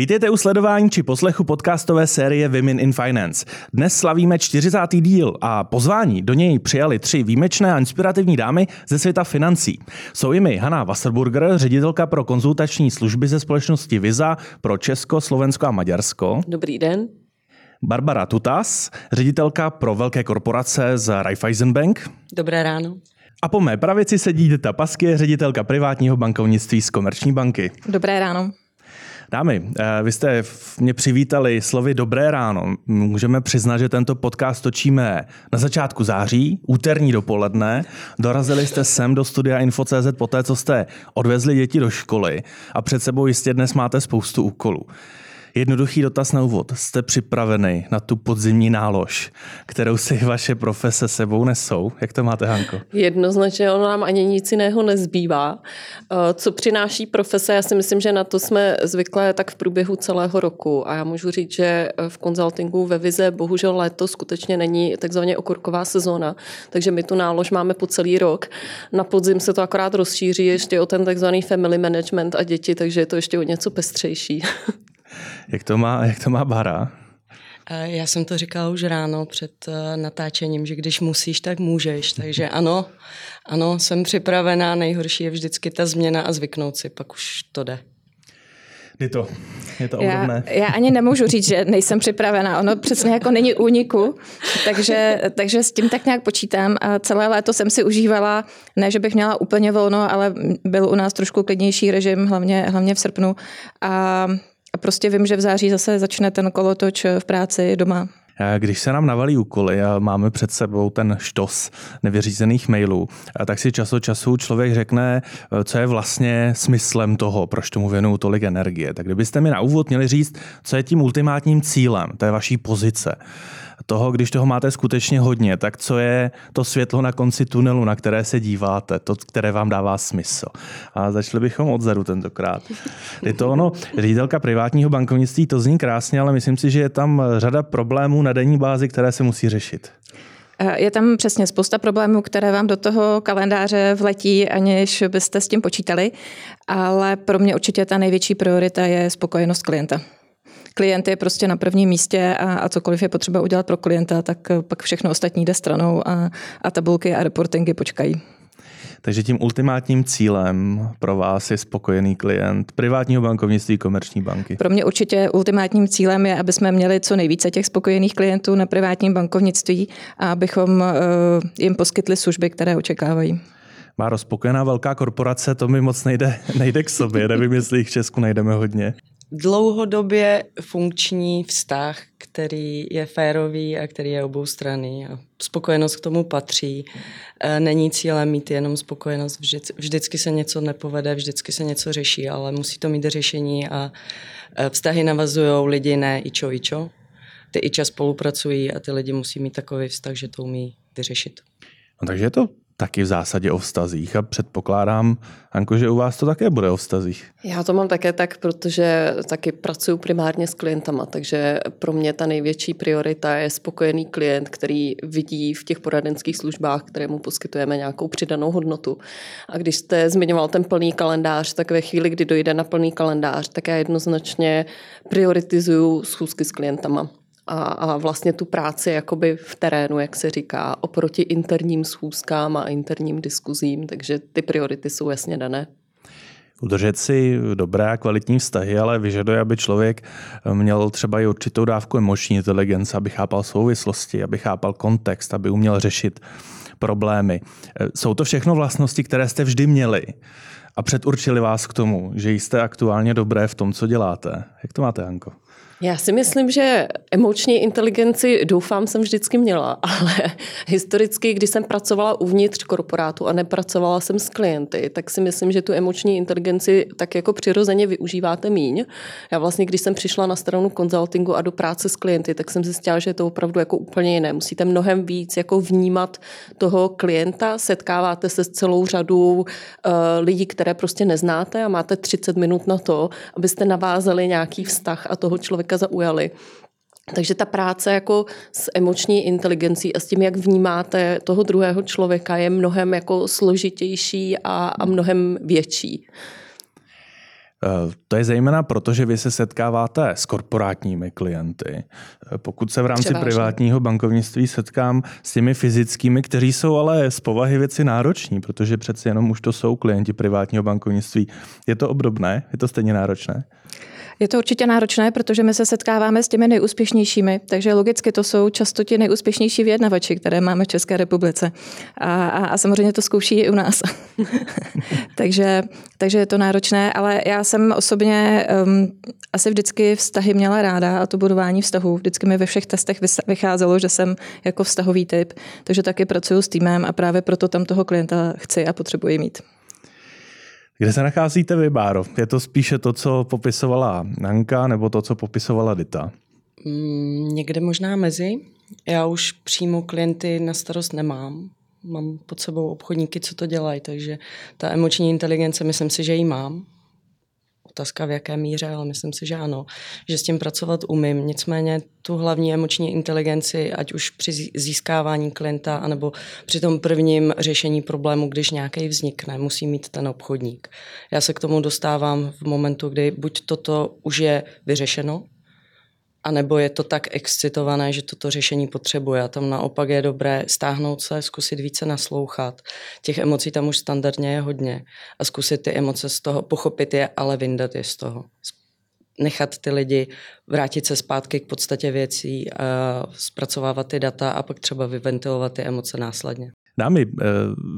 Vítejte u sledování či poslechu podcastové série Women in Finance. Dnes slavíme 40. díl a pozvání do něj přijali tři výjimečné a inspirativní dámy ze světa financí. Jsou jimi Hanna Wasserburger, ředitelka pro konzultační služby ze společnosti Visa pro Česko, Slovensko a Maďarsko. Dobrý den. Barbara Tutas, ředitelka pro velké korporace z Raiffeisen Bank. Dobré ráno. A po mé pravici sedí Dita Pasky, ředitelka privátního bankovnictví z Komerční banky. Dobré ráno. Dámy, eh, vy jste mě přivítali slovy Dobré ráno. Můžeme přiznat, že tento podcast točíme na začátku září, úterní dopoledne. Dorazili jste sem do studia Info.cz po té, co jste odvezli děti do školy a před sebou jistě dnes máte spoustu úkolů. Jednoduchý dotaz na úvod. Jste připravený na tu podzimní nálož, kterou si vaše profese sebou nesou? Jak to máte, Hanko? Jednoznačně ono nám ani nic jiného nezbývá. Eh, co přináší profese? Já si myslím, že na to jsme zvyklé tak v průběhu celého roku. A já můžu říct, že v konzultingu ve Vize bohužel léto skutečně není takzvaně okurková sezóna, takže my tu nálož máme po celý rok. Na podzim se to akorát rozšíří ještě o ten takzvaný family management a děti, takže je to ještě o něco pestřejší. Jak to má, jak to má Bara? Já jsem to říkala už ráno před eh, natáčením, že když musíš, tak můžeš. Takže ano, ano, jsem připravená. Nejhorší je vždycky ta změna a zvyknout si, pak už to jde. Je to, je to já, já ani nemůžu říct, že nejsem připravená. Ono přesně jako není úniku, takže, takže s tím tak nějak počítám. A celé léto jsem si užívala, ne, že bych měla úplně volno, ale byl u nás trošku klidnější režim, hlavně, hlavně v srpnu. A a prostě vím, že v září zase začne ten kolotoč v práci doma. Když se nám navalí úkoly a máme před sebou ten štos nevyřízených mailů, tak si čas od času člověk řekne, co je vlastně smyslem toho, proč tomu věnuju tolik energie. Tak kdybyste mi na úvod měli říct, co je tím ultimátním cílem té vaší pozice, toho, když toho máte skutečně hodně, tak co je to světlo na konci tunelu, na které se díváte, to, které vám dává smysl. A začali bychom odzadu tentokrát. Je to ono, ředitelka privátního bankovnictví, to zní krásně, ale myslím si, že je tam řada problémů na denní bázi, které se musí řešit. Je tam přesně spousta problémů, které vám do toho kalendáře vletí, aniž byste s tím počítali, ale pro mě určitě ta největší priorita je spokojenost klienta klient je prostě na prvním místě a, a cokoliv je potřeba udělat pro klienta, tak pak všechno ostatní jde stranou a, a tabulky a reportingy počkají. Takže tím ultimátním cílem pro vás je spokojený klient privátního bankovnictví komerční banky. Pro mě určitě ultimátním cílem je, aby jsme měli co nejvíce těch spokojených klientů na privátním bankovnictví a abychom uh, jim poskytli služby, které očekávají. Má rozpokojená velká korporace, to mi moc nejde, nejde k sobě. Nevím, jestli jich v Česku najdeme hodně dlouhodobě funkční vztah, který je férový a který je oboustranný. A spokojenost k tomu patří. E, není cílem mít jenom spokojenost. Vždycky se něco nepovede, vždycky se něco řeší, ale musí to mít řešení a e, vztahy navazují lidi, ne ičo, ičo. Ty iča spolupracují a ty lidi musí mít takový vztah, že to umí vyřešit. No, takže je to taky v zásadě o vztazích a předpokládám, Anko, že u vás to také bude o vztazích. Já to mám také tak, protože taky pracuji primárně s klientama, takže pro mě ta největší priorita je spokojený klient, který vidí v těch poradenských službách, které mu poskytujeme nějakou přidanou hodnotu. A když jste zmiňoval ten plný kalendář, tak ve chvíli, kdy dojde na plný kalendář, tak já jednoznačně prioritizuju schůzky s klientama a, a vlastně tu práci jakoby v terénu, jak se říká, oproti interním schůzkám a interním diskuzím, takže ty priority jsou jasně dané. Udržet si dobré a kvalitní vztahy, ale vyžaduje, aby člověk měl třeba i určitou dávku emoční inteligence, aby chápal souvislosti, aby chápal kontext, aby uměl řešit problémy. Jsou to všechno vlastnosti, které jste vždy měli a předurčili vás k tomu, že jste aktuálně dobré v tom, co děláte. Jak to máte, Anko? Já si myslím, že emoční inteligenci doufám jsem vždycky měla, ale historicky, když jsem pracovala uvnitř korporátu a nepracovala jsem s klienty, tak si myslím, že tu emoční inteligenci tak jako přirozeně využíváte míň. Já vlastně, když jsem přišla na stranu konzultingu a do práce s klienty, tak jsem zjistila, že je to opravdu jako úplně jiné. Musíte mnohem víc jako vnímat toho klienta, setkáváte se s celou řadou uh, lidí, které prostě neznáte a máte 30 minut na to, abyste navázali nějaký vztah a toho člověka člověka zaujali. Takže ta práce jako s emoční inteligencí a s tím, jak vnímáte toho druhého člověka, je mnohem jako složitější a, a mnohem větší. Eh, to je zejména proto, že vy se setkáváte s korporátními klienty. Eh, pokud se v rámci Převážně. privátního bankovnictví setkám s těmi fyzickými, kteří jsou ale z povahy věci nároční, protože přeci jenom už to jsou klienti privátního bankovnictví. Je to obdobné? Je to stejně náročné? Je to určitě náročné, protože my se setkáváme s těmi nejúspěšnějšími, takže logicky to jsou často ti nejúspěšnější vyjednavači, které máme v České republice. A, a, a samozřejmě to zkouší i u nás. takže, takže je to náročné, ale já jsem osobně um, asi vždycky vztahy měla ráda a to budování vztahů. Vždycky mi ve všech testech vycházelo, že jsem jako vztahový typ, takže taky pracuji s týmem a právě proto tam toho klienta chci a potřebuji mít. Kde se nacházíte vy, Báro? Je to spíše to, co popisovala Nanka, nebo to, co popisovala Dita? Mm, někde možná mezi. Já už přímo klienty na starost nemám. Mám pod sebou obchodníky, co to dělají, takže ta emoční inteligence, myslím si, že ji mám. Otázka v jaké míře, ale myslím si, že ano, že s tím pracovat umím. Nicméně tu hlavní emoční inteligenci, ať už při získávání klienta, anebo při tom prvním řešení problému, když nějaký vznikne, musí mít ten obchodník. Já se k tomu dostávám v momentu, kdy buď toto už je vyřešeno, a nebo je to tak excitované, že toto řešení potřebuje. A tam naopak je dobré stáhnout se, zkusit více naslouchat. Těch emocí tam už standardně je hodně. A zkusit ty emoce z toho, pochopit je, ale vyndat je z toho. Nechat ty lidi vrátit se zpátky k podstatě věcí, a zpracovávat ty data a pak třeba vyventilovat ty emoce následně. Dámy, eh,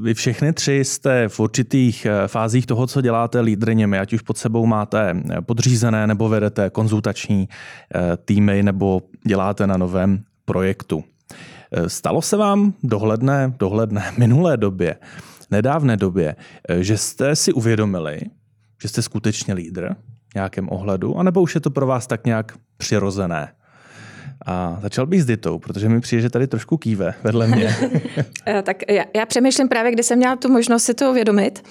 vy všechny tři jste v určitých eh, fázích toho, co děláte lídrněmi, ať už pod sebou máte eh, podřízené nebo vedete konzultační týmy nebo děláte na novém projektu. Stalo se vám dohledné, dohledné minulé době, nedávné době, že jste si uvědomili, že jste skutečně lídr v nějakém ohledu, anebo už je to pro vás tak nějak přirozené? A začal bych s Ditou, protože mi přijde, že tady trošku kýve vedle mě. Eh, tak já, já přemýšlím právě, kdy jsem měla tu možnost si to uvědomit.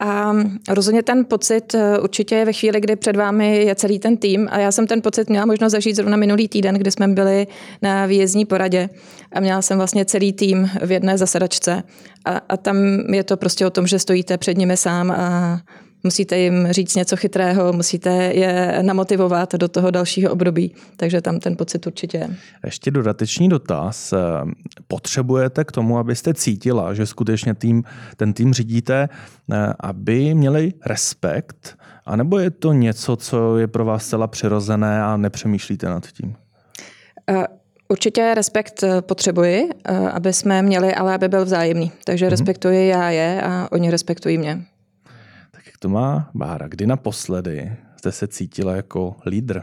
A rozhodně ten pocit eh, určitě je ve chvíli, kdy před vámi je celý ten tým a já jsem ten pocit měla možnost zažít zrovna minulý týden, kdy jsme byli na výjezdní poradě a měla jsem vlastně celý tým v jedné zasedačce a, a tam je to prostě o tom, že stojíte před nimi sám a musíte jim říct něco chytrého, musíte je namotivovat do toho dalšího období, takže tam ten pocit určitě je. Ještě dodatečný dotaz. Potřebujete k tomu, abyste cítila, že skutečně tým, ten tým řídíte, eh, aby měli respekt, anebo je to něco, co je pro vás zcela přirozené a nepřemýšlíte nad tím? Uh, Určitě respekt eh, potřebuji, aby jsme měli, ale aby byl vzájemný. Takže mm-hmm. respektuji já je a oni respektují mě to má Bára? Kdy naposledy jste se cítila jako lídr?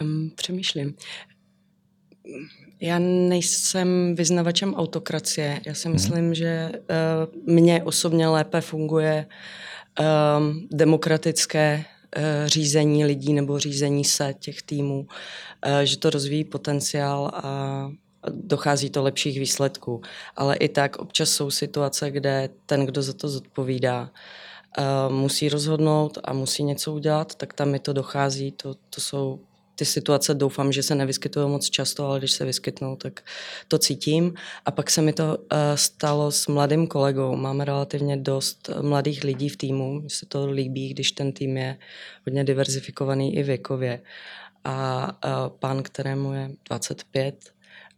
Um, přemýšlím. Já nejsem vyznavačem autokracie. Já si mhm. myslím, hmm. že uh, mně osobně lépe funguje um, demokratické uh, řízení lidí nebo řízení se těch týmů, uh, že to rozvíjí potenciál a dochází to lepších výsledků. Ale i tak občas jsou situace, kde ten, kdo za to zodpovídá, musí rozhodnout a musí něco udělat, tak tam mi to dochází. To, to jsou ty situace, doufám, že se nevyskytují moc často, ale když se vyskytnou, tak to cítím. A pak se mi to uh, stalo s mladým kolegou. Máme relativně dost mladých lidí v týmu. Mně se to líbí, když ten tým je hodně diverzifikovaný i věkově. A uh, pán, kterému je 25,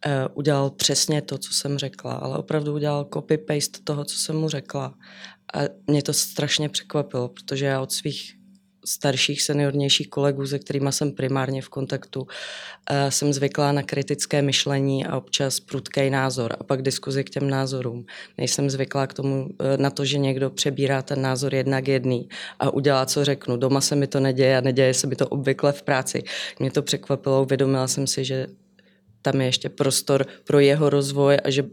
uh, udělal přesně to, co jsem řekla, ale opravdu udělal copy-paste toho, co jsem mu řekla. A mě to strašně překvapilo, protože já od svých starších, seniornějších kolegů, se kterými jsem primárně v kontaktu, eh, jsem zvyklá na kritické myšlení a občas prudký názor a pak diskuzi k těm názorům. Nejsem zvyklá k tomu, eh, na to, že někdo přebírá ten názor jednak jedný a udělá, co řeknu. Doma se mi to neděje a neděje se mi to obvykle v práci. Mě to překvapilo, uvědomila jsem si, že tam je ještě prostor pro jeho rozvoj a že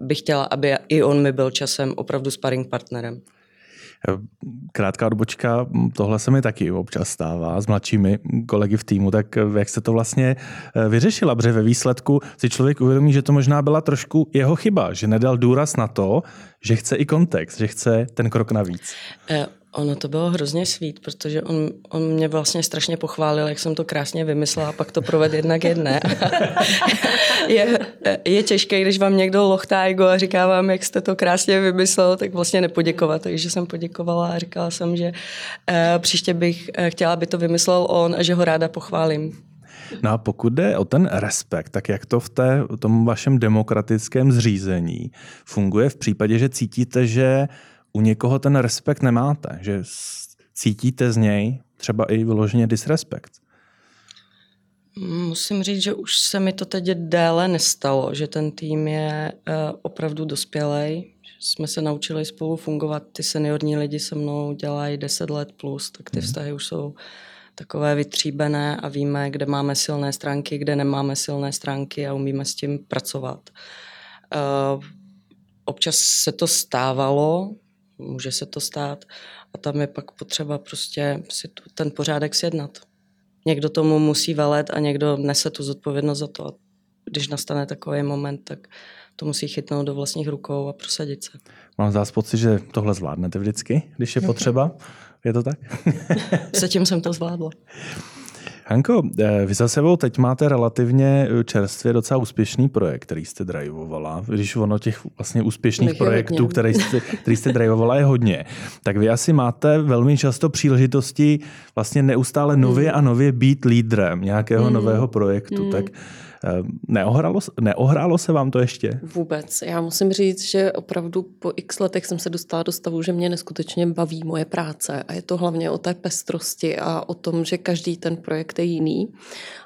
bych chtěla, aby i on mi byl časem opravdu sparring partnerem. Krátká odbočka, tohle se mi taky občas stává s mladšími kolegy v týmu, tak jak se to vlastně eh, vyřešila? Protože ve výsledku si člověk uvědomí, že to možná byla trošku jeho chyba, že nedal důraz na to, že chce i kontext, že chce ten krok navíc. Eh, Ono to bylo hrozně svít, protože on, on mě vlastně strašně pochválil, jak jsem to krásně vymyslela a pak to proved jednak jedné. je, je těžké, když vám někdo lochtá ego a říká vám, jak jste to krásně vymyslel, tak vlastně nepoděkovat. Takže jsem poděkovala a říkala jsem, že uh, příště bych uh, chtěla, aby to vymyslel on a že ho ráda pochválím. No a pokud jde o ten respekt, tak jak to v té, tom vašem demokratickém zřízení funguje v případě, že cítíte, že u někoho ten respekt nemáte, že cítíte z něj třeba i vyloženě disrespekt? Musím říct, že už se mi to teď déle nestalo, že ten tým je uh, opravdu dospělej. Jsme se naučili spolu fungovat. Ty seniorní lidi se mnou dělají 10 let plus, tak ty mhm. vztahy už jsou takové vytříbené a víme, kde máme silné stránky, kde nemáme silné stránky a umíme s tím pracovat. Uh, občas se to stávalo, může se to stát a tam je pak potřeba prostě si tu, ten pořádek sjednat. Někdo tomu musí velet a někdo nese tu zodpovědnost za to. A když nastane takový moment, tak to musí chytnout do vlastních rukou a prosadit se. Mám zás pocit, že tohle zvládnete vždycky, když je potřeba. Je to tak? Zatím jsem to zvládla. Hanko, eh, vy za sebou teď máte relativně eh, čerstvě docela úspěšný projekt, který jste drivovala. Když ono těch vlastně úspěšných Nech projektů, který jste, který jste drivovala, je hodně, tak vy asi máte velmi často příležitosti vlastně neustále nově a nově být lídrem nějakého mm. nového projektu. Mm. Tak neohrálo, neohrálo se vám to ještě? Vůbec. Já musím říct, že opravdu po x letech jsem se dostala do stavu, že mě neskutečně baví moje práce a je to hlavně o té pestrosti a o tom, že každý ten projekt je jiný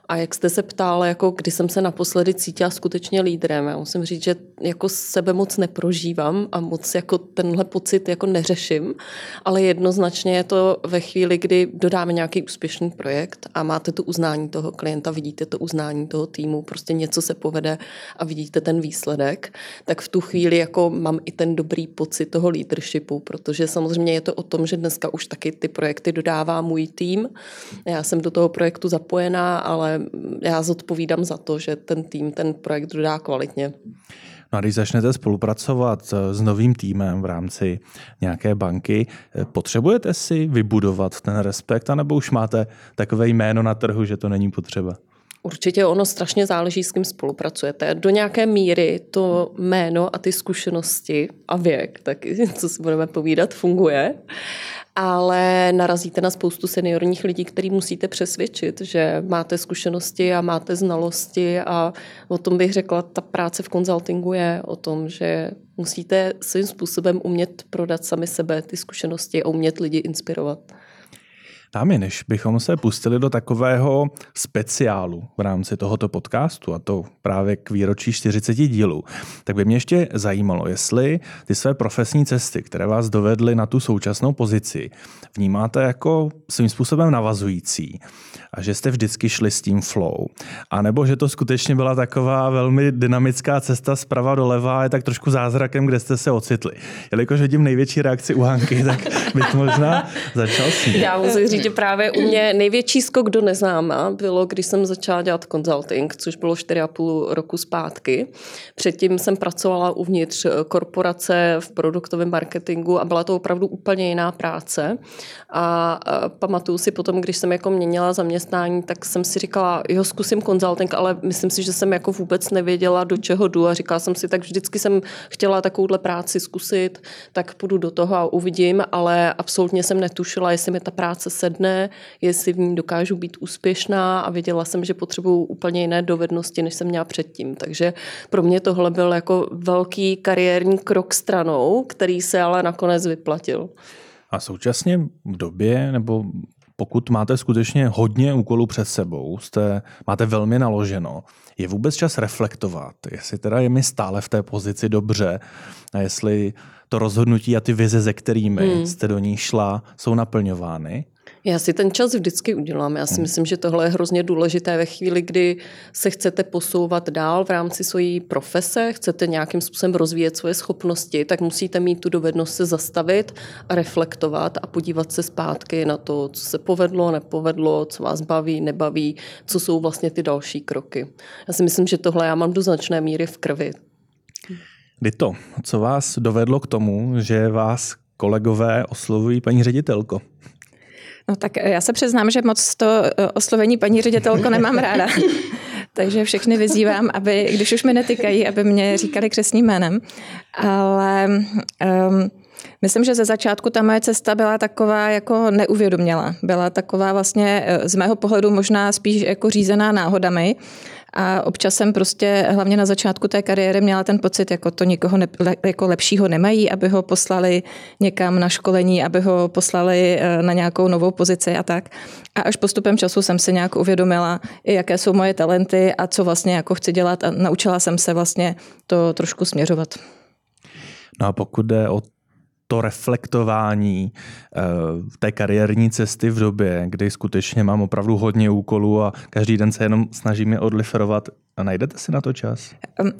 a jak jste se ptal, jako kdy jsem se naposledy cítila skutečně lídrem, já musím říct, že jako sebe moc neprožívám a moc jako tenhle pocit jako neřeším, ale jednoznačně je to ve chvíli, kdy dodáme nějaký úspěšný projekt a máte tu uznání toho klienta, vidíte to uznání toho týmu, prostě něco se povede a vidíte ten výsledek, tak v tu chvíli jako mám i ten dobrý pocit toho leadershipu, protože samozřejmě je to o tom, že dneska už taky ty projekty dodává můj tým. Já jsem do toho projektu zapojená, ale já zodpovídám za to, že ten tým ten projekt dodá kvalitně. No a když začnete spolupracovat s novým týmem v rámci nějaké banky, potřebujete si vybudovat ten respekt, anebo už máte takové jméno na trhu, že to není potřeba? Určitě ono strašně záleží, s kým spolupracujete. Do nějaké míry to jméno a ty zkušenosti a věk, tak co si budeme povídat, funguje ale narazíte na spoustu seniorních lidí, který musíte přesvědčit, že máte zkušenosti a máte znalosti a o tom bych řekla, ta práce v konzultingu je o tom, že musíte svým způsobem umět prodat sami sebe ty zkušenosti a umět lidi inspirovat. Dámy, než bychom se pustili do takového speciálu v rámci tohoto podcastu, a to právě k výročí 40 dílů, tak by mě ještě zajímalo, jestli ty své profesní cesty, které vás dovedly na tu současnou pozici, vnímáte jako svým způsobem navazující a že jste vždycky šli s tím flow, a nebo že to skutečně byla taková velmi dynamická cesta zprava doleva a je tak trošku zázrakem, kde jste se ocitli. Jelikož vidím největší reakci u Hanky, tak bych možná začal s ní. Já musím říct, že právě u mě největší skok do neznáma bylo, když jsem začala dělat consulting, což bylo 4,5 roku zpátky. Předtím jsem pracovala uvnitř korporace v produktovém marketingu a byla to opravdu úplně jiná práce. A pamatuju si potom, když jsem jako měnila zaměstnání, tak jsem si říkala, jo, zkusím consulting, ale myslím si, že jsem jako vůbec nevěděla, do čeho jdu a říkala jsem si, tak vždycky jsem chtěla takovouhle práci zkusit, tak půjdu do toho a uvidím, ale absolutně jsem netušila, jestli mi ta práce sedne, jestli v ní dokážu být úspěšná a věděla jsem, že potřebuju úplně jiné dovednosti, než jsem měla předtím. Takže pro mě tohle byl jako velký kariérní krok stranou, který se ale nakonec vyplatil. A současně v době, nebo pokud máte skutečně hodně úkolů před sebou, jste, máte velmi naloženo, je vůbec čas reflektovat, jestli teda je mi stále v té pozici dobře a jestli to rozhodnutí a ty vize, ze kterými hmm. jste do ní šla, jsou naplňovány? Já si ten čas vždycky udělám. Já si hmm. myslím, že tohle je hrozně důležité ve chvíli, kdy se chcete posouvat dál v rámci své profese, chcete nějakým způsobem rozvíjet svoje schopnosti, tak musíte mít tu dovednost se zastavit a reflektovat a podívat se zpátky na to, co se povedlo, nepovedlo, co vás baví, nebaví, co jsou vlastně ty další kroky. Já si myslím, že tohle já mám do značné míry v krvi. Kdy to, co vás dovedlo k tomu, že vás kolegové oslovují paní ředitelko. No tak já se přiznám, že moc to eh, oslovení paní ředitelko nemám ráda. Takže všechny vyzývám, aby, když už mi netykají, aby mě říkali křesným jménem. Ale um, Myslím, že ze začátku ta moje cesta byla taková jako neuvědomělá. Byla taková vlastně eh, z mého pohledu možná spíš jako řízená náhodami. A občas jsem prostě, hlavně na začátku té kariéry, měla ten pocit, jako to nikoho ne, jako lepšího nemají, aby ho poslali někam na školení, aby ho poslali eh, na nějakou novou pozici a tak. A až postupem času jsem si nějak uvědomila, jaké jsou moje talenty a co vlastně jako chci dělat a naučila jsem se vlastně to trošku směřovat. No a pokud jde o to reflektování eh, té kariérní cesty v době, kdy skutečně mám opravdu hodně úkolů a každý den se jenom snažím je odliferovat. A najdete si na to čas?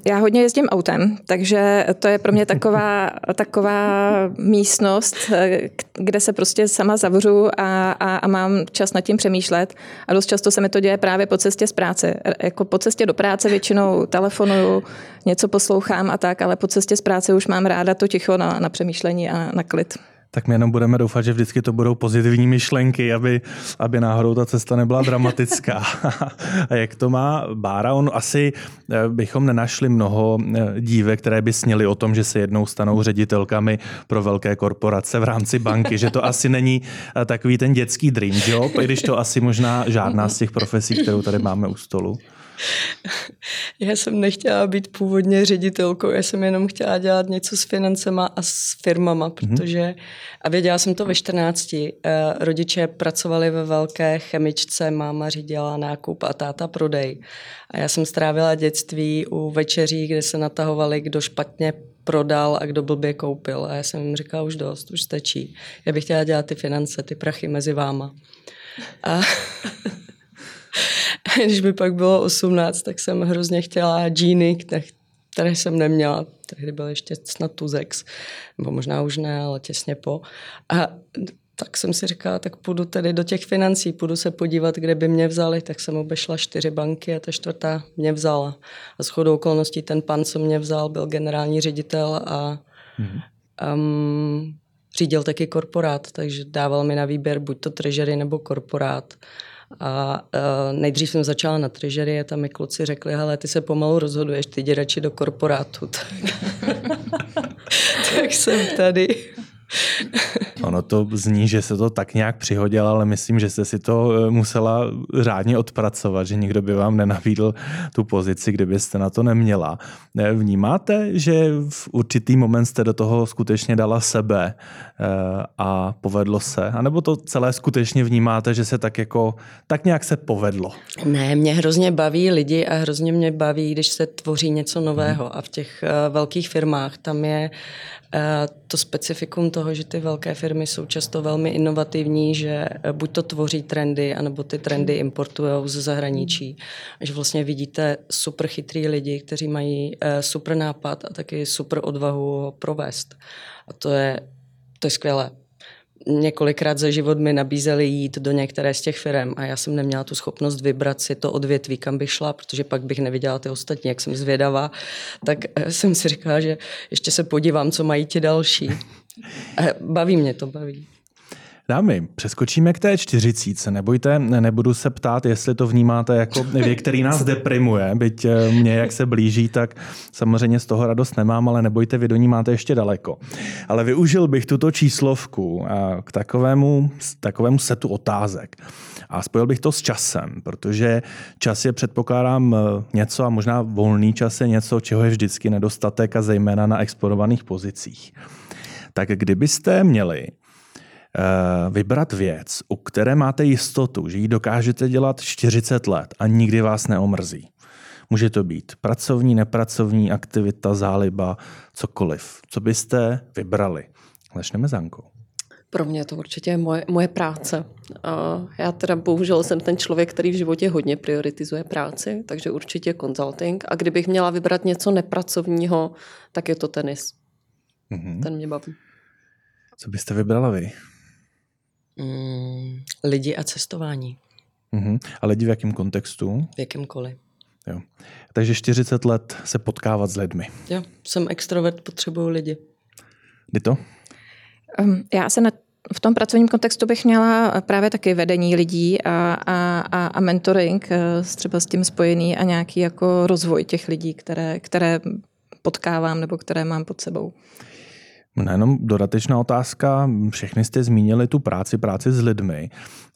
Já hodně jezdím autem, takže to je pro mě taková, taková místnost, eh, kde se prostě sama zavřu a, a, a mám čas nad tím přemýšlet. A dost často se mi to děje právě po cestě z práce. Jako po cestě do práce většinou telefonuju, něco poslouchám a tak, ale po cestě z práce už mám ráda to ticho na, na přemýšlení a na klid tak my jenom budeme doufat, že vždycky to budou pozitivní myšlenky, aby, aby náhodou ta cesta nebyla dramatická. a jak to má Bára? On asi eh, bychom nenašli mnoho eh, dívek, které by sněly o tom, že se jednou stanou ředitelkami pro velké korporace v rámci banky, že to asi není eh, takový ten dětský dream job, i když to asi možná žádná z těch profesí, kterou tady máme u stolu. Já jsem nechtěla být původně ředitelkou, já jsem jenom chtěla dělat něco s financema a s firmama, mhm. protože, a věděla jsem to ve 14, eh, rodiče pracovali ve velké chemičce, máma řídila nákup a táta prodej. A já jsem strávila dětství u večeří, kde se natahovali, kdo špatně prodal a kdo blbě koupil. A já jsem jim říkala, už dost, už stačí. Já bych chtěla dělat ty finance, ty prachy mezi váma. A Když by pak bylo 18, tak jsem hrozně chtěla džíny, které jsem neměla. Tehdy byl ještě snad Tuzex, nebo možná už ne, ale těsně po. A tak jsem si říkala, tak půjdu tedy do těch financí, půjdu se podívat, kde by mě vzali, tak jsem obešla čtyři banky a ta čtvrtá mě vzala. A s chodou okolností ten pan, co mě vzal, byl generální ředitel a mm-hmm. um, řídil taky korporát, takže dával mi na výběr buď to treasury nebo korporát. A uh, nejdřív jsem začala na trežery a tam mi kluci řekli, hele, ty se pomalu rozhoduješ, ty jdi radši do korporátu. tak jsem tady. Ono to zní, že se to tak nějak přihodilo, ale myslím, že jste si to eh, musela řádně odpracovat, že nikdo by vám nenabídl tu pozici, kdybyste na to neměla. Eh, vnímáte, že v určitý moment jste do toho skutečně dala sebe eh, a povedlo se? A nebo to celé skutečně vnímáte, že se tak jako, tak nějak se povedlo? Ne, mě hrozně baví lidi a hrozně mě baví, když se tvoří něco nového. Hmm. A v těch velkých firmách tam je to specifikum toho, že ty velké firmy jsou často velmi inovativní, že eh, buď to tvoří trendy, anebo ty trendy importují ze zahraničí. A že vlastně vidíte super chytrý lidi, kteří mají eh, super nápad a taky super odvahu ho provést. A to je, to je skvělé několikrát za život mi nabízeli jít do některé z těch firm a já jsem neměla tu schopnost vybrat si to odvětví, kam bych šla, protože pak bych neviděla ty ostatní, jak jsem zvědavá, tak eh, jsem si říkala, že ještě se podívám, co mají ti další. Baví mě to, baví. Dámy, přeskočíme k té čtyřicíce. Nebojte, nebudu se ptát, jestli to vnímáte jako věk, který nás deprimuje, byť eh, mě, jak se blíží, tak samozřejmě z toho radost nemám, ale nebojte, vy do ní máte ještě daleko. Ale využil bych tuto číslovku eh, k takovému, takovému setu otázek. A spojil bych to s časem, protože čas je, předpokládám, eh, něco a možná volný čas je něco, čeho je vždycky nedostatek a zejména na exponovaných pozicích. Tak kdybyste měli vybrat věc, u které máte jistotu, že ji dokážete dělat 40 let a nikdy vás neomrzí. Může to být pracovní, nepracovní aktivita, záliba, cokoliv. Co byste vybrali? Začneme s Ankou. Pro mě to určitě je moje, moje práce. A já teda bohužel jsem ten člověk, který v životě hodně prioritizuje práci, takže určitě consulting. A kdybych měla vybrat něco nepracovního, tak je to tenis. Mm-hmm. Ten mě baví. Co byste vybrala vy? Mm, lidi a cestování. Uh-huh. A lidi v jakém kontextu? V jakémkoliv. Jo. Takže 40 let se potkávat s lidmi. Jo, jsem extrovert, potřebuju lidi. Kdy to? Um, já se na v tom pracovním kontextu bych měla právě taky vedení lidí a, a, a, a mentoring eh, třeba s tím spojený a nějaký jako rozvoj těch lidí, které, které potkávám nebo které mám pod sebou. Jenom dodatečná otázka. Všechny jste zmínili tu práci, práci s lidmi.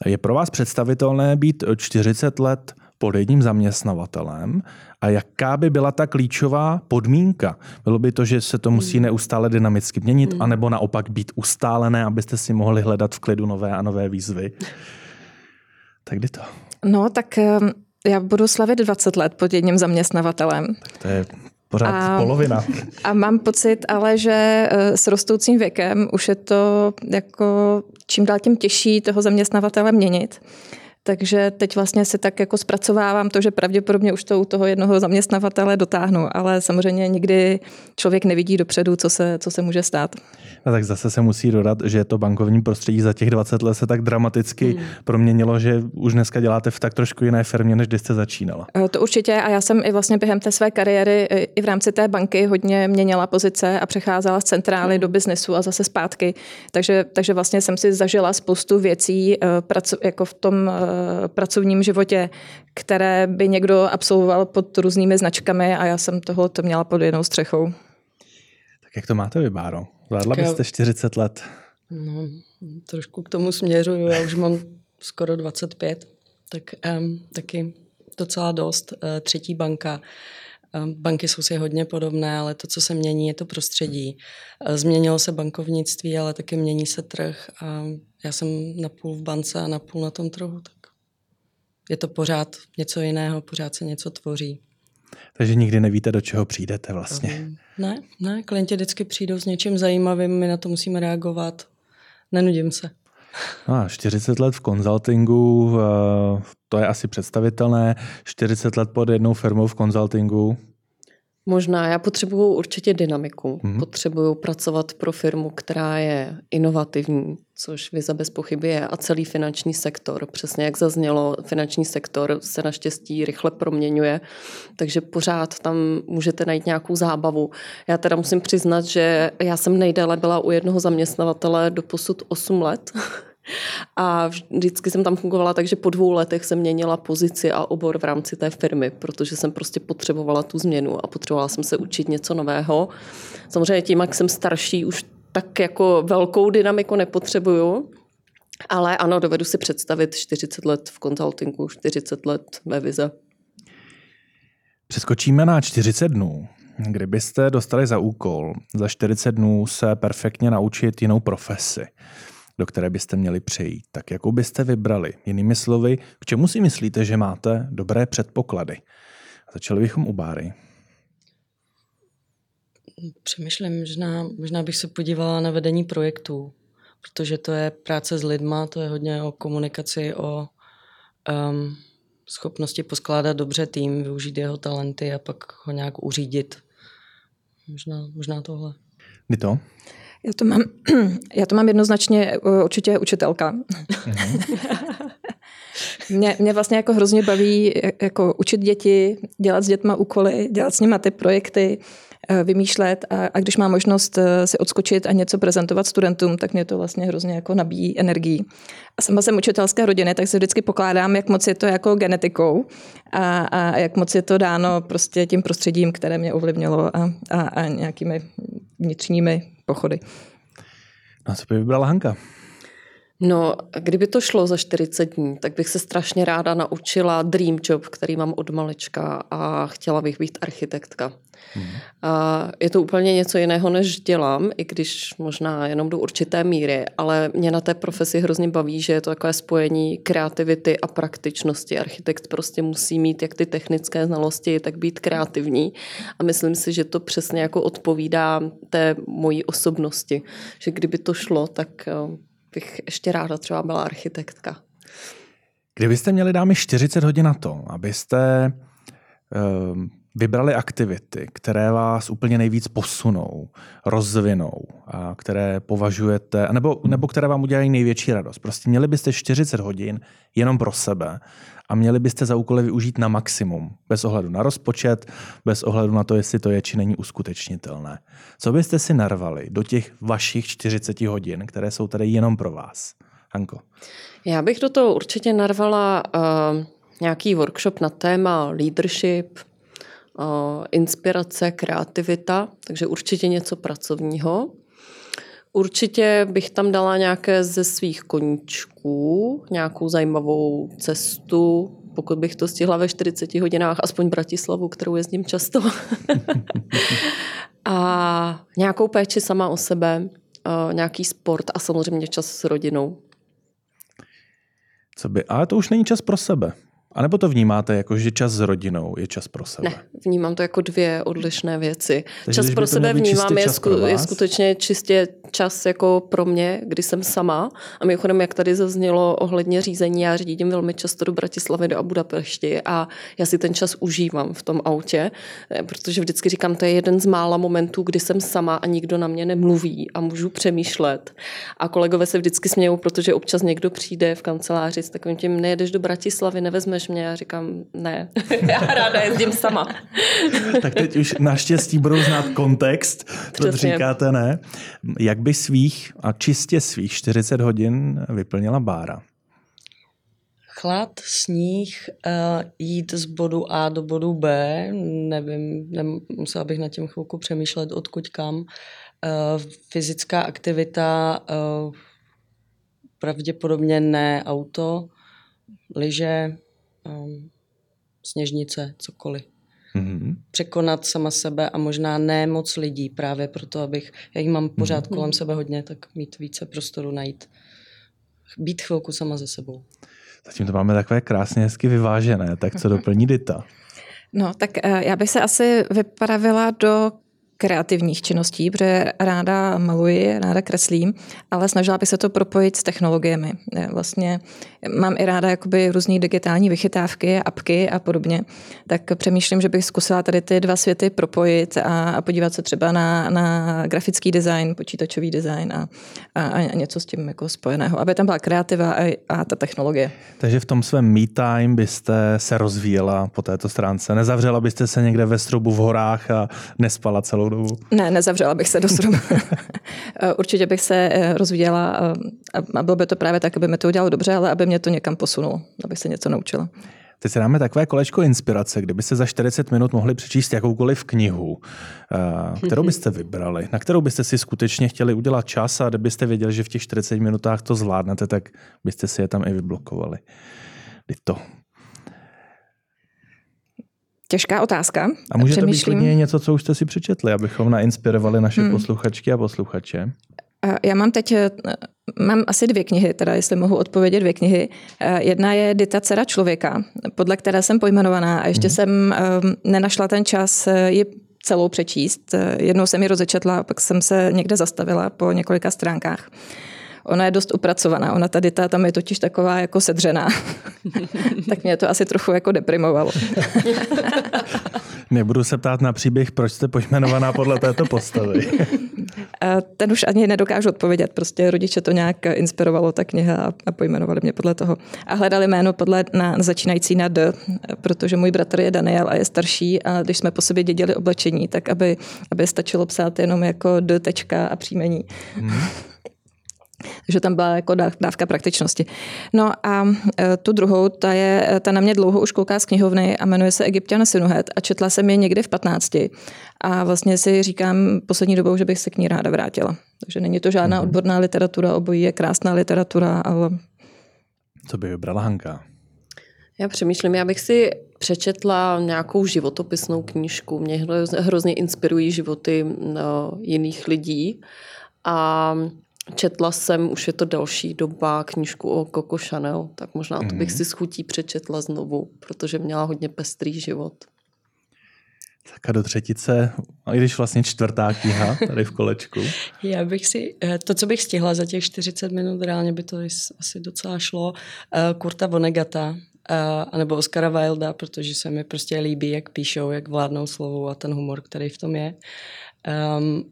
Je pro vás představitelné být 40 let pod jedním zaměstnavatelem a jaká by byla ta klíčová podmínka? Bylo by to, že se to musí hmm. neustále dynamicky měnit, mm. anebo naopak být ustálené, abyste si mohli hledat v klidu nové a nové výzvy? Tak kdy to? No, tak ehm, já budu slavit 20 let pod jedním zaměstnavatelem. Tak to je pořád a, polovina. A mám pocit ale, že eh, s rostoucím věkem už je to jako čím dál tím těžší toho zaměstnavatele měnit. Takže teď vlastně si tak jako zpracovávám to, že pravděpodobně už to u toho jednoho zaměstnavatele dotáhnu, ale samozřejmě nikdy člověk nevidí dopředu, co se, co se může stát. A tak zase se musí dodat, že to bankovní prostředí za těch 20 let se tak dramaticky hmm. proměnilo, že už dneska děláte v tak trošku jiné firmě, než když jste začínala. Eh, to určitě a já jsem i vlastně během té své kariéry eh, i v rámci té banky hodně měnila pozice a přecházela z centrály hmm. do biznesu a zase zpátky. Takže, takže vlastně jsem si zažila spoustu věcí eh, jako v tom pracovním životě, které by někdo absolvoval pod různými značkami a já jsem tohle to měla pod jednou střechou. Tak jak to máte vy, Báro? Zvládla byste 40 let? No, trošku k tomu směřuju. Já už mám skoro 25, tak um, taky docela dost. Uh, třetí banka. Banky jsou si hodně podobné, ale to, co se mění, je to prostředí. Uh, změnilo se bankovnictví, ale taky mění se trh. A já jsem napůl v bance a napůl na tom trhu, tak je to pořád něco jiného, pořád se něco tvoří. Takže nikdy nevíte, do čeho přijdete vlastně. Um, ne, ne, klienti vždycky přijdou s něčím zajímavým, my na to musíme reagovat. Nenudím se. No a 40 let v konzultingu, eh, to je asi představitelné. 40 let pod jednou firmou v konzultingu, Možná, já potřebuju určitě dynamiku. Mm-hmm. Potřebuju pracovat pro firmu, která je inovativní, což Viza bez pochyby je, a celý finanční sektor. Přesně jak zaznělo, finanční sektor se naštěstí rychle proměňuje, takže pořád tam můžete najít nějakou zábavu. Já teda musím přiznat, že já jsem nejdéle byla u jednoho zaměstnavatele do posud 8 let. A vždycky jsem tam fungovala tak, že po dvou letech jsem měnila pozici a obor v rámci té firmy, protože jsem prostě potřebovala tu změnu a potřebovala jsem se učit něco nového. Samozřejmě tím, jak jsem starší, už tak jako velkou dynamiku nepotřebuju, ale ano, dovedu si představit 40 let v konzultingu, 40 let ve vize. Přeskočíme na 40 dnů. Kdybyste dostali za úkol za 40 dnů se perfektně naučit jinou profesi, do které byste měli přejít, tak jakou byste vybrali? Jinými slovy, k čemu si myslíte, že máte dobré předpoklady? Začali bychom u Báry. Přemýšlím, možná, možná bych se podívala na vedení projektů, protože to je práce s lidma, to je hodně o komunikaci, o um, schopnosti poskládat dobře tým, využít jeho talenty a pak ho nějak uřídit. Možná, možná tohle. Kdy to? Já to mám, já to mám jednoznačně eh, určitě učitelka. Mhm. mě, mě vlastně jako hrozně baví jako učit děti, dělat s dětma úkoly, dělat s nimi ty projekty, vymýšlet a, a když mám možnost si odskočit a něco prezentovat studentům, tak mě to vlastně hrozně jako nabíjí energií. A sama jsem učitelské rodiny, tak se vždycky pokládám, jak moc je to jako genetikou a, a jak moc je to dáno prostě tím prostředím, které mě ovlivnilo a, a, a nějakými vnitřními pochody. No co by vybrala Hanka? No, kdyby to šlo za 40 dní, tak bych se strašně ráda naučila dream job, který mám od malička a chtěla bych být architektka. Hmm. A je to úplně něco jiného, než dělám, i když možná jenom do určité míry, ale mě na té profesi hrozně baví, že je to takové spojení kreativity a praktičnosti. Architekt prostě musí mít jak ty technické znalosti, tak být kreativní a myslím si, že to přesně jako odpovídá té mojí osobnosti, že kdyby to šlo, tak eh, bych ještě ráda třeba byla architektka. Kdybyste měli dámy 40 hodin na to, abyste um, vybrali aktivity, které vás úplně nejvíc posunou, rozvinou, a které považujete, nebo, nebo které vám udělají největší radost. Prostě měli byste 40 hodin jenom pro sebe a měli byste za úkoly využít na maximum, bez ohledu na rozpočet, bez ohledu na to, jestli to je či není uskutečnitelné. Co byste si narvali do těch vašich 40 hodin, které jsou tady jenom pro vás? Hanko. Já bych do toho určitě narvala uh, nějaký workshop na téma leadership, inspirace, kreativita, takže určitě něco pracovního. Určitě bych tam dala nějaké ze svých koníčků, nějakou zajímavou cestu, pokud bych to stihla ve 40 hodinách, aspoň Bratislavu, kterou jezdím často. a nějakou péči sama o sebe, nějaký sport a samozřejmě čas s rodinou. Co by, ale to už není čas pro sebe. A nebo to vnímáte jako, že čas s rodinou je čas pro sebe? Ne, vnímám to jako dvě odlišné věci. Takže čas pro sebe vnímám je, sku, je skutečně čistě čas jako pro mě, kdy jsem sama. A mimochodem, jak tady zaznělo ohledně řízení, já řídím velmi často do Bratislavy, do Budapešti a já si ten čas užívám v tom autě, eh, protože vždycky říkám, to je jeden z mála momentů, kdy jsem sama a nikdo na mě nemluví a můžu přemýšlet. A kolegové se vždycky smějou, protože občas někdo přijde v kanceláři s takovým tím, nejedeš do Bratislavy, nevezmeš mě. Já říkám, ne, já ráda jezdím sama. tak teď už naštěstí budou znát kontext, proč říkáte ne. Jak by svých a čistě svých 40 hodin vyplnila Bára? Chlad, sníh, uh, jít z bodu A do bodu B, nevím, musela bych na tím chvilku přemýšlet, odkud kam. Uh, fyzická aktivita, uh, pravděpodobně ne auto, lyže, um, sněžnice, cokoliv. Mm-hmm. Překonat sama sebe a možná ne moc lidí, právě proto, abych, já jich mám pořád mm-hmm. kolem sebe hodně, tak mít více prostoru najít. Být chvilku sama ze sebou. Zatím to máme takové krásně hezky vyvážené, tak co doplní Dita? No, tak eh, já bych se asi vypravila do kreativních činností, protože ráda maluji, ráda kreslím, ale snažila bych se to propojit s technologiemi. Vlastně mám i ráda jakoby různé digitální vychytávky, apky a podobně, tak přemýšlím, že bych zkusila tady ty dva světy propojit a, a podívat se třeba na, na grafický design, počítačový design a, a, a něco s tím jako spojeného, aby tam byla kreativa a, a ta technologie. Takže v tom svém me time byste se rozvíjela po této stránce. Nezavřela byste se někde ve strubu v horách a nespala celou dobu? Ne, nezavřela bych se do strubu. Určitě bych se eh, rozvíjela a bylo by to právě tak, aby mi to udělalo dobře, ale aby mě to někam posunulo, abych se něco naučila. Teď si dáme takové kolečko inspirace, kdyby se za 40 minut mohli přečíst jakoukoliv knihu, eh, kterou byste vybrali, na kterou byste si skutečně chtěli udělat čas a kdybyste věděli, že v těch 40 minutách to zvládnete, tak byste si je tam i vyblokovali. Teď to. Těžká otázka. A může Přemýšlím... to být něco, co už jste si přečetli, abychom nainspirovali naše hmm. posluchačky a posluchače. Já mám teď, eh, mám asi dvě knihy, teda jestli mohu odpovědět dvě knihy. Eh, jedna je Dita dcera člověka, podle které jsem pojmenovaná a ještě hmm. jsem ehm, nenašla ten čas eh, ji celou přečíst. Jednou jsem ji rozečetla, pak jsem se někde zastavila po několika stránkách. Ona je dost upracovaná, ona tady ta tam je totiž taková jako sedřená. tak mě to asi trochu jako deprimovalo. Nebudu se ptát na příběh, proč jste pojmenovaná podle této postavy. Ten už ani nedokážu odpovědět, prostě rodiče to nějak inspirovalo, ta kniha a pojmenovali mě podle toho. A hledali jméno podle na, začínající na D, protože můj bratr je Daniel a je starší a když jsme po sobě dědili oblečení, tak aby, aby stačilo psát jenom jako D tečka a příjmení. Hmm. Takže tam byla jako dávka praktičnosti. No a e, tu druhou, ta, je, ta na mě dlouho už kouká z knihovny a jmenuje se Egyptian Sinuhet a četla jsem je někdy v 15. A vlastně si říkám poslední dobou, že bych se k ní ráda vrátila. Takže není to žádná mhm. odborná literatura, obojí je krásná literatura, ale... Co by vybrala Hanka? Já přemýšlím, já bych si přečetla nějakou životopisnou knížku. Mě hrozně inspirují životy no, jiných lidí. A Četla jsem, už je to další doba, knížku o Coco Chanel, tak možná to bych mhm. si schutí přečetla znovu, protože měla hodně pestrý život. Tak a do třetice, a i když vlastně čtvrtá kniha tady v kolečku. Já bych si, eh, to, co bych stihla za těch 40 minut, reálně by to asi docela šlo, eh, Kurta Vonegata, a nebo Oscara Wilda, protože se mi prostě líbí, jak píšou, jak vládnou slovu a ten humor, který v tom je. Um,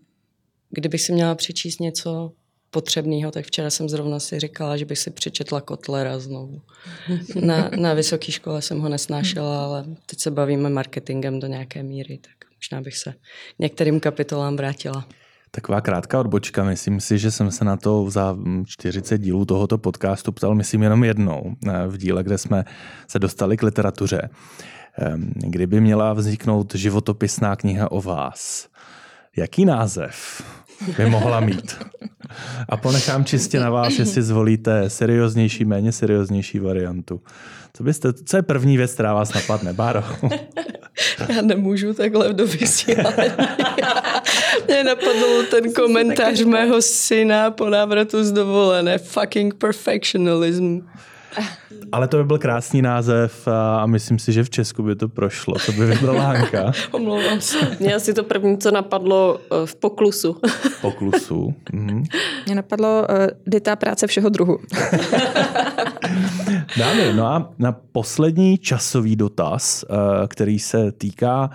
kdybych si měla přečíst něco potřebného, tak včera jsem zrovna si říkala, že bych si přečetla Kotlera znovu. Na, na vysoké škole jsem ho nesnášela, ale teď se bavíme marketingem do nějaké míry, tak možná bych se některým kapitolám vrátila. Taková krátká odbočka, myslím si, že jsem se na to za 40 dílů tohoto podcastu ptal, myslím, jenom jednou eh, v díle, kde jsme se dostali k literatuře. Ehm, kdyby měla vzniknout životopisná kniha o vás, jaký název by mohla mít? A ponechám čistě na vás, jestli zvolíte serióznější, méně serióznější variantu. Co, byste, co je první věc, která vás napadne, Báro? Já nemůžu takhle do vysílání. Mě napadl ten komentář mého syna po návratu z dovolené. Fucking perfectionism. Ale to by byl krásný název a myslím si, že v Česku by to prošlo. To by vybrala Hanka. Omlouvám se. Mě asi to první, co napadlo eh, v poklusu. V poklusu. Mhm. Mě napadlo uh, dita práce všeho druhu. Dámy, no a na poslední časový dotaz, uh, který se týká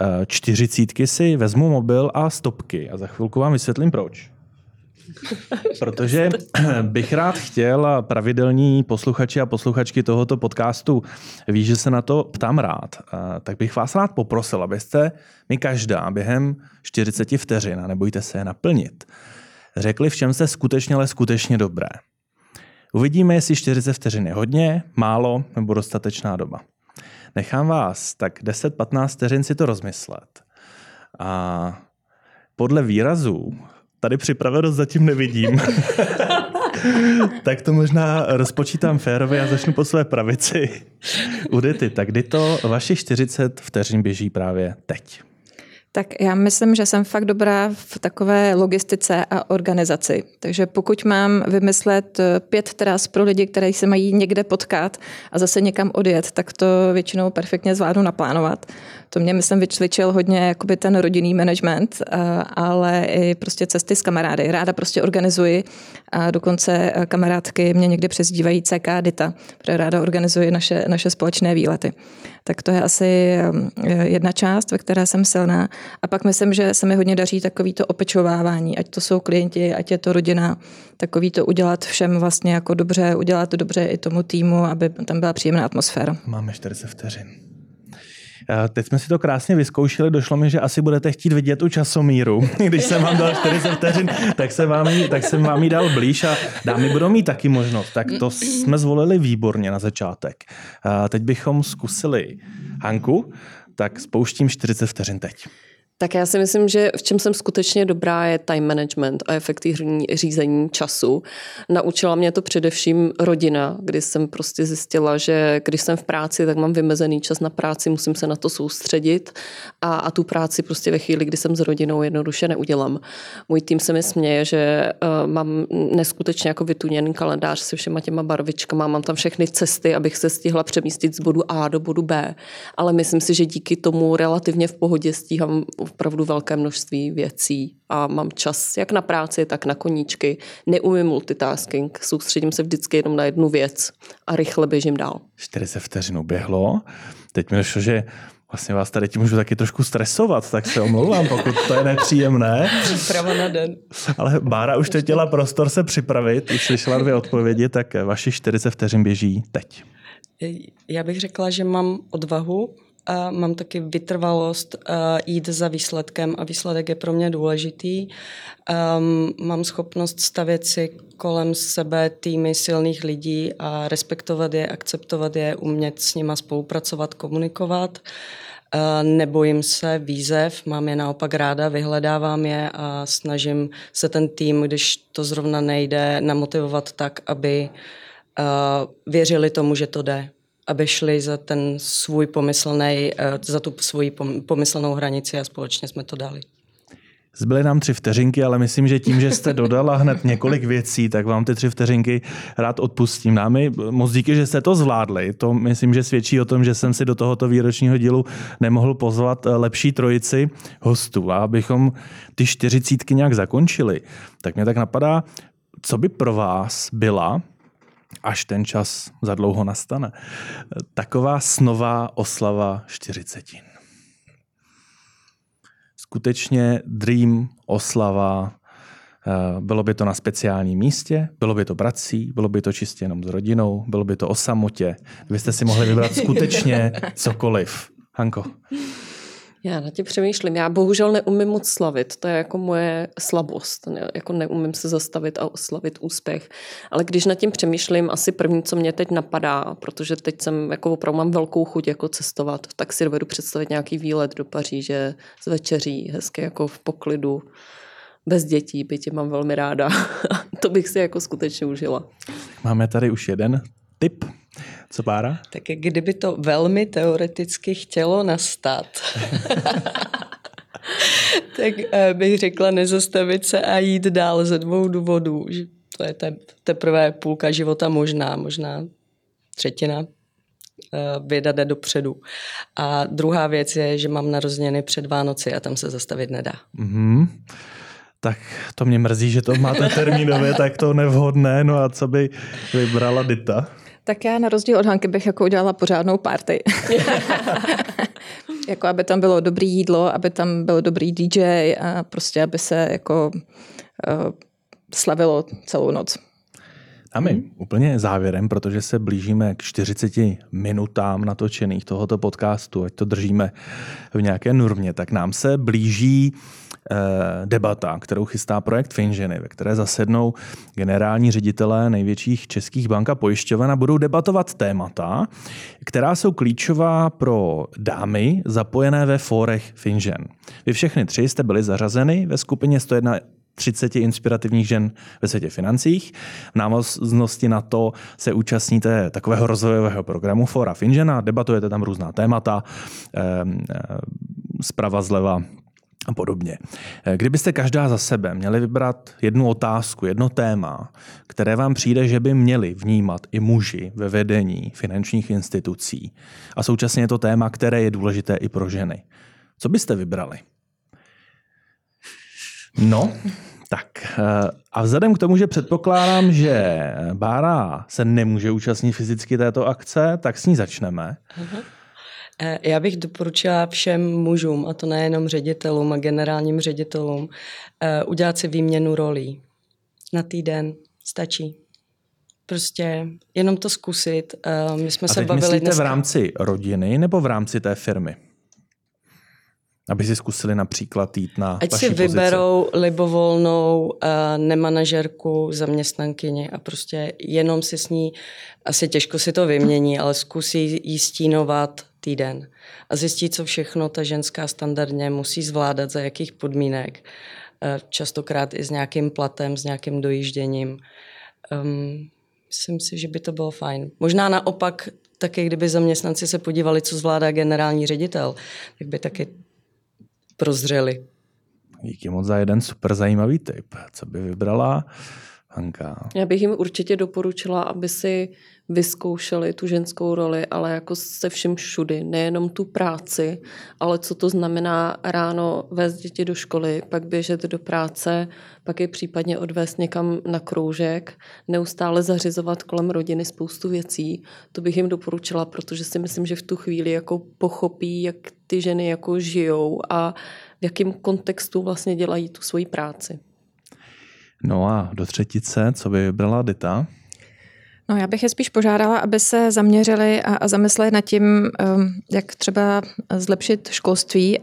uh, čtyřicítky, si vezmu mobil a stopky a za chvilku vám vysvětlím proč. Protože bych rád chtěl a pravidelní posluchači a posluchačky tohoto podcastu ví, že se na to ptám rád, tak bych vás rád poprosil, abyste mi každá během 40 vteřin, a nebojte se je naplnit, řekli, v čem jste skutečně, ale skutečně dobré. Uvidíme, jestli 40 vteřin je hodně, málo nebo dostatečná doba. Nechám vás tak 10-15 vteřin si to rozmyslet. A podle výrazů tady připravenost zatím nevidím. tak to možná rozpočítám férově a začnu po své pravici. Udety, tak kdy to vaše 40 vteřin běží právě teď? Tak já myslím, že jsem fakt dobrá v takové logistice a organizaci. Takže pokud mám vymyslet eh, pět tras pro lidi, kteří se mají někde potkat a zase někam odjet, tak to většinou perfektně zvládnu naplánovat. To mě, myslím, vycvičil hodně jakoby ten rodinný management, eh, ale i prostě cesty s kamarády. Ráda prostě organizuji a dokonce eh, kamarádky mě někdy přezdívají CK Dita, protože ráda organizuji naše, naše společné výlety. Tak to je asi jedna část, ve které jsem silná. A pak myslím, že se mi hodně daří takový to opečovávání, ať to jsou klienti, ať je to rodina, takový to udělat všem vlastně jako dobře, udělat to dobře i tomu týmu, aby tam byla příjemná atmosféra. Máme 40 vteřin. Teď jsme si to krásně vyzkoušeli, došlo mi, že asi budete chtít vidět tu časomíru. Když jsem vám dal 40 vteřin, tak jsem vám tak jsem vám ji dal blíž a dámy budou mít taky možnost. Tak to jsme zvolili výborně na začátek. Teď bychom zkusili Hanku, tak spouštím 40 vteřin teď. Tak já si myslím, že v čem jsem skutečně dobrá je time management a efektivní řízení času. Naučila mě to především rodina, kdy jsem prostě zjistila, že když jsem v práci, tak mám vymezený čas na práci, musím se na to soustředit a, a tu práci prostě ve chvíli, kdy jsem s rodinou jednoduše neudělám. Můj tým se mi směje, že uh, mám neskutečně jako vytuněný kalendář se všema těma barvičkama, mám tam všechny cesty, abych se stihla přemístit z bodu A do bodu B, ale myslím si, že díky tomu relativně v pohodě stíhám opravdu velké množství věcí a mám čas jak na práci, tak na koníčky. Neumím multitasking, soustředím se vždycky jenom na jednu věc a rychle běžím dál. 40 vteřin uběhlo. Teď mi došlo, že vlastně vás tady tím můžu taky trošku stresovat, tak se omlouvám, pokud to je nepříjemné. Příprava na den. Ale Bára už teď měla prostor se připravit, už slyšela dvě odpovědi, tak vaši 40 vteřin běží teď. Já bych řekla, že mám odvahu a mám taky vytrvalost jít za výsledkem a výsledek je pro mě důležitý. Um, mám schopnost stavět si kolem sebe týmy silných lidí a respektovat je, akceptovat je, umět s nima spolupracovat, komunikovat. Nebojím se výzev, mám je naopak ráda, vyhledávám je a snažím se ten tým, když to zrovna nejde, namotivovat tak, aby věřili tomu, že to jde aby šli za ten svůj pomyslný, eh, za tu svoji pomyslnou hranici a společně jsme to dali. Zbyly nám tři vteřinky, ale myslím, že tím, že jste dodala hned několik věcí, tak vám ty tři vteřinky rád odpustím. Námi moc díky, že jste to zvládli. To myslím, že svědčí o tom, že jsem si do tohoto výročního dílu nemohl pozvat eh, lepší trojici hostů. A abychom ty čtyřicítky nějak zakončili, tak mě tak napadá, co by pro vás byla až ten čas za dlouho nastane. Taková snová oslava čtyřicetin. Skutečně dream oslava, eh, bylo by to na speciálním místě, bylo by to prací, bylo by to čistě jenom s rodinou, bylo by to o samotě. Vy si mohli vybrat skutečně cokoliv. Hanko. Já na tě přemýšlím. Já bohužel neumím moc slavit. To je jako moje slabost. Ne, jako neumím se zastavit a oslavit úspěch. Ale když nad tím přemýšlím, asi první, co mě teď napadá, protože teď jsem jako opravdu mám velkou chuť jako cestovat, tak si dovedu představit nějaký výlet do Paříže z večeří, hezky jako v poklidu, bez dětí, bytě mám velmi ráda. to bych si jako skutečně užila. Máme tady už jeden tip. Co Bára? Tak kdyby to velmi teoreticky chtělo nastat, tak eh, bych řekla nezastavit se a jít dál ze dvou důvodů. Že to je te, teprve půlka života možná, možná třetina eh, věda jde dopředu. A druhá věc je, že mám narozeniny před Vánoci a tam se zastavit nedá. Mm-hmm. Tak to mě mrzí, že to máte termínově tak to nevhodné. No a co by vybrala Dita? Tak já na rozdíl od Hanky bych jako udělala pořádnou party. jako aby tam bylo dobrý jídlo, aby tam byl dobrý DJ a prostě aby se jako uh, slavilo celou noc. A my hmm. úplně závěrem, protože se blížíme k 40 minutám natočených tohoto podcastu, ať to držíme v nějaké normě, tak nám se blíží eh, debata, kterou chystá projekt Finženy, ve které zasednou generální ředitelé největších českých bank a pojišťoven a budou debatovat témata, která jsou klíčová pro dámy zapojené ve fórech Finžen. Vy všechny tři jste byli zařazeny ve skupině 101 30 inspirativních žen ve světě financích. V návaznosti na to se účastníte takového rozvojového programu Fora Finžena, debatujete tam různá témata, ehm, eh, zprava, zleva a podobně. Eh, kdybyste každá za sebe měli vybrat jednu otázku, jedno téma, které vám přijde, že by měli vnímat i muži ve vedení finančních institucí a současně je to téma, které je důležité i pro ženy, co byste vybrali? No, tak eh, a vzhledem k tomu, že předpokládám, že Bára se nemůže účastnit fyzicky této akce, tak s ní začneme. Uh-huh. Já bych doporučila všem mužům, a to nejenom ředitelům a generálním ředitelům, eh, udělat si výměnu rolí. Na týden stačí. Prostě jenom to zkusit. My jsme a se bavili myslíte dneska... v rámci rodiny nebo v rámci té firmy? Aby si zkusili například jít na Ať si vyberou pozici. libovolnou uh, nemanažerku, zaměstnankyni a prostě jenom si s ní, asi těžko si to vymění, ale zkusí jí stínovat týden a zjistí, co všechno ta ženská standardně musí zvládat, za jakých podmínek. Uh, častokrát i s nějakým platem, s nějakým dojížděním. Um, myslím si, že by to bylo fajn. Možná naopak taky, kdyby zaměstnanci se podívali, co zvládá generální ředitel, tak by taky prozřeli. Díky moc za jeden super zajímavý tip. Co by vybrala Hanka? Já bych jim určitě doporučila, aby si vyzkoušeli tu ženskou roli, ale jako se všem všudy, nejenom tu práci, ale co to znamená ráno vést děti do školy, pak běžet do práce, pak je případně odvést někam na kroužek, neustále zařizovat kolem rodiny spoustu věcí. To bych jim doporučila, protože si myslím, že v tu chvíli jako pochopí, jak ty ženy jako žijou a v jakém kontextu vlastně dělají tu svoji práci. No a do třetice, co by vybrala Dita? No, já bych je spíš požádala, aby se zaměřili a, a zamysleli nad tím, um, jak třeba zlepšit školství,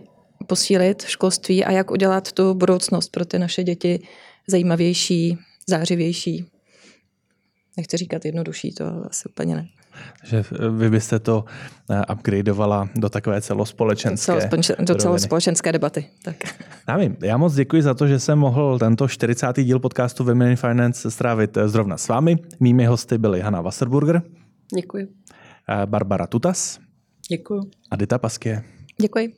posílit školství a jak udělat tu budoucnost pro ty naše děti zajímavější, zářivější. Nechci říkat jednodušší, to asi úplně ne. Že vy byste to eh, upgradeovala do takové celospolečenské Do celospolečenské debaty. Tak. Já, vím, já moc děkuji za to, že jsem mohl tento 40. díl podcastu Women in Finance strávit eh, zrovna s vámi. Mými hosty byly Hanna Wasserburger. Děkuji. Eh, Barbara Tutas. Děkuji. A Dita Paskie. Děkuji.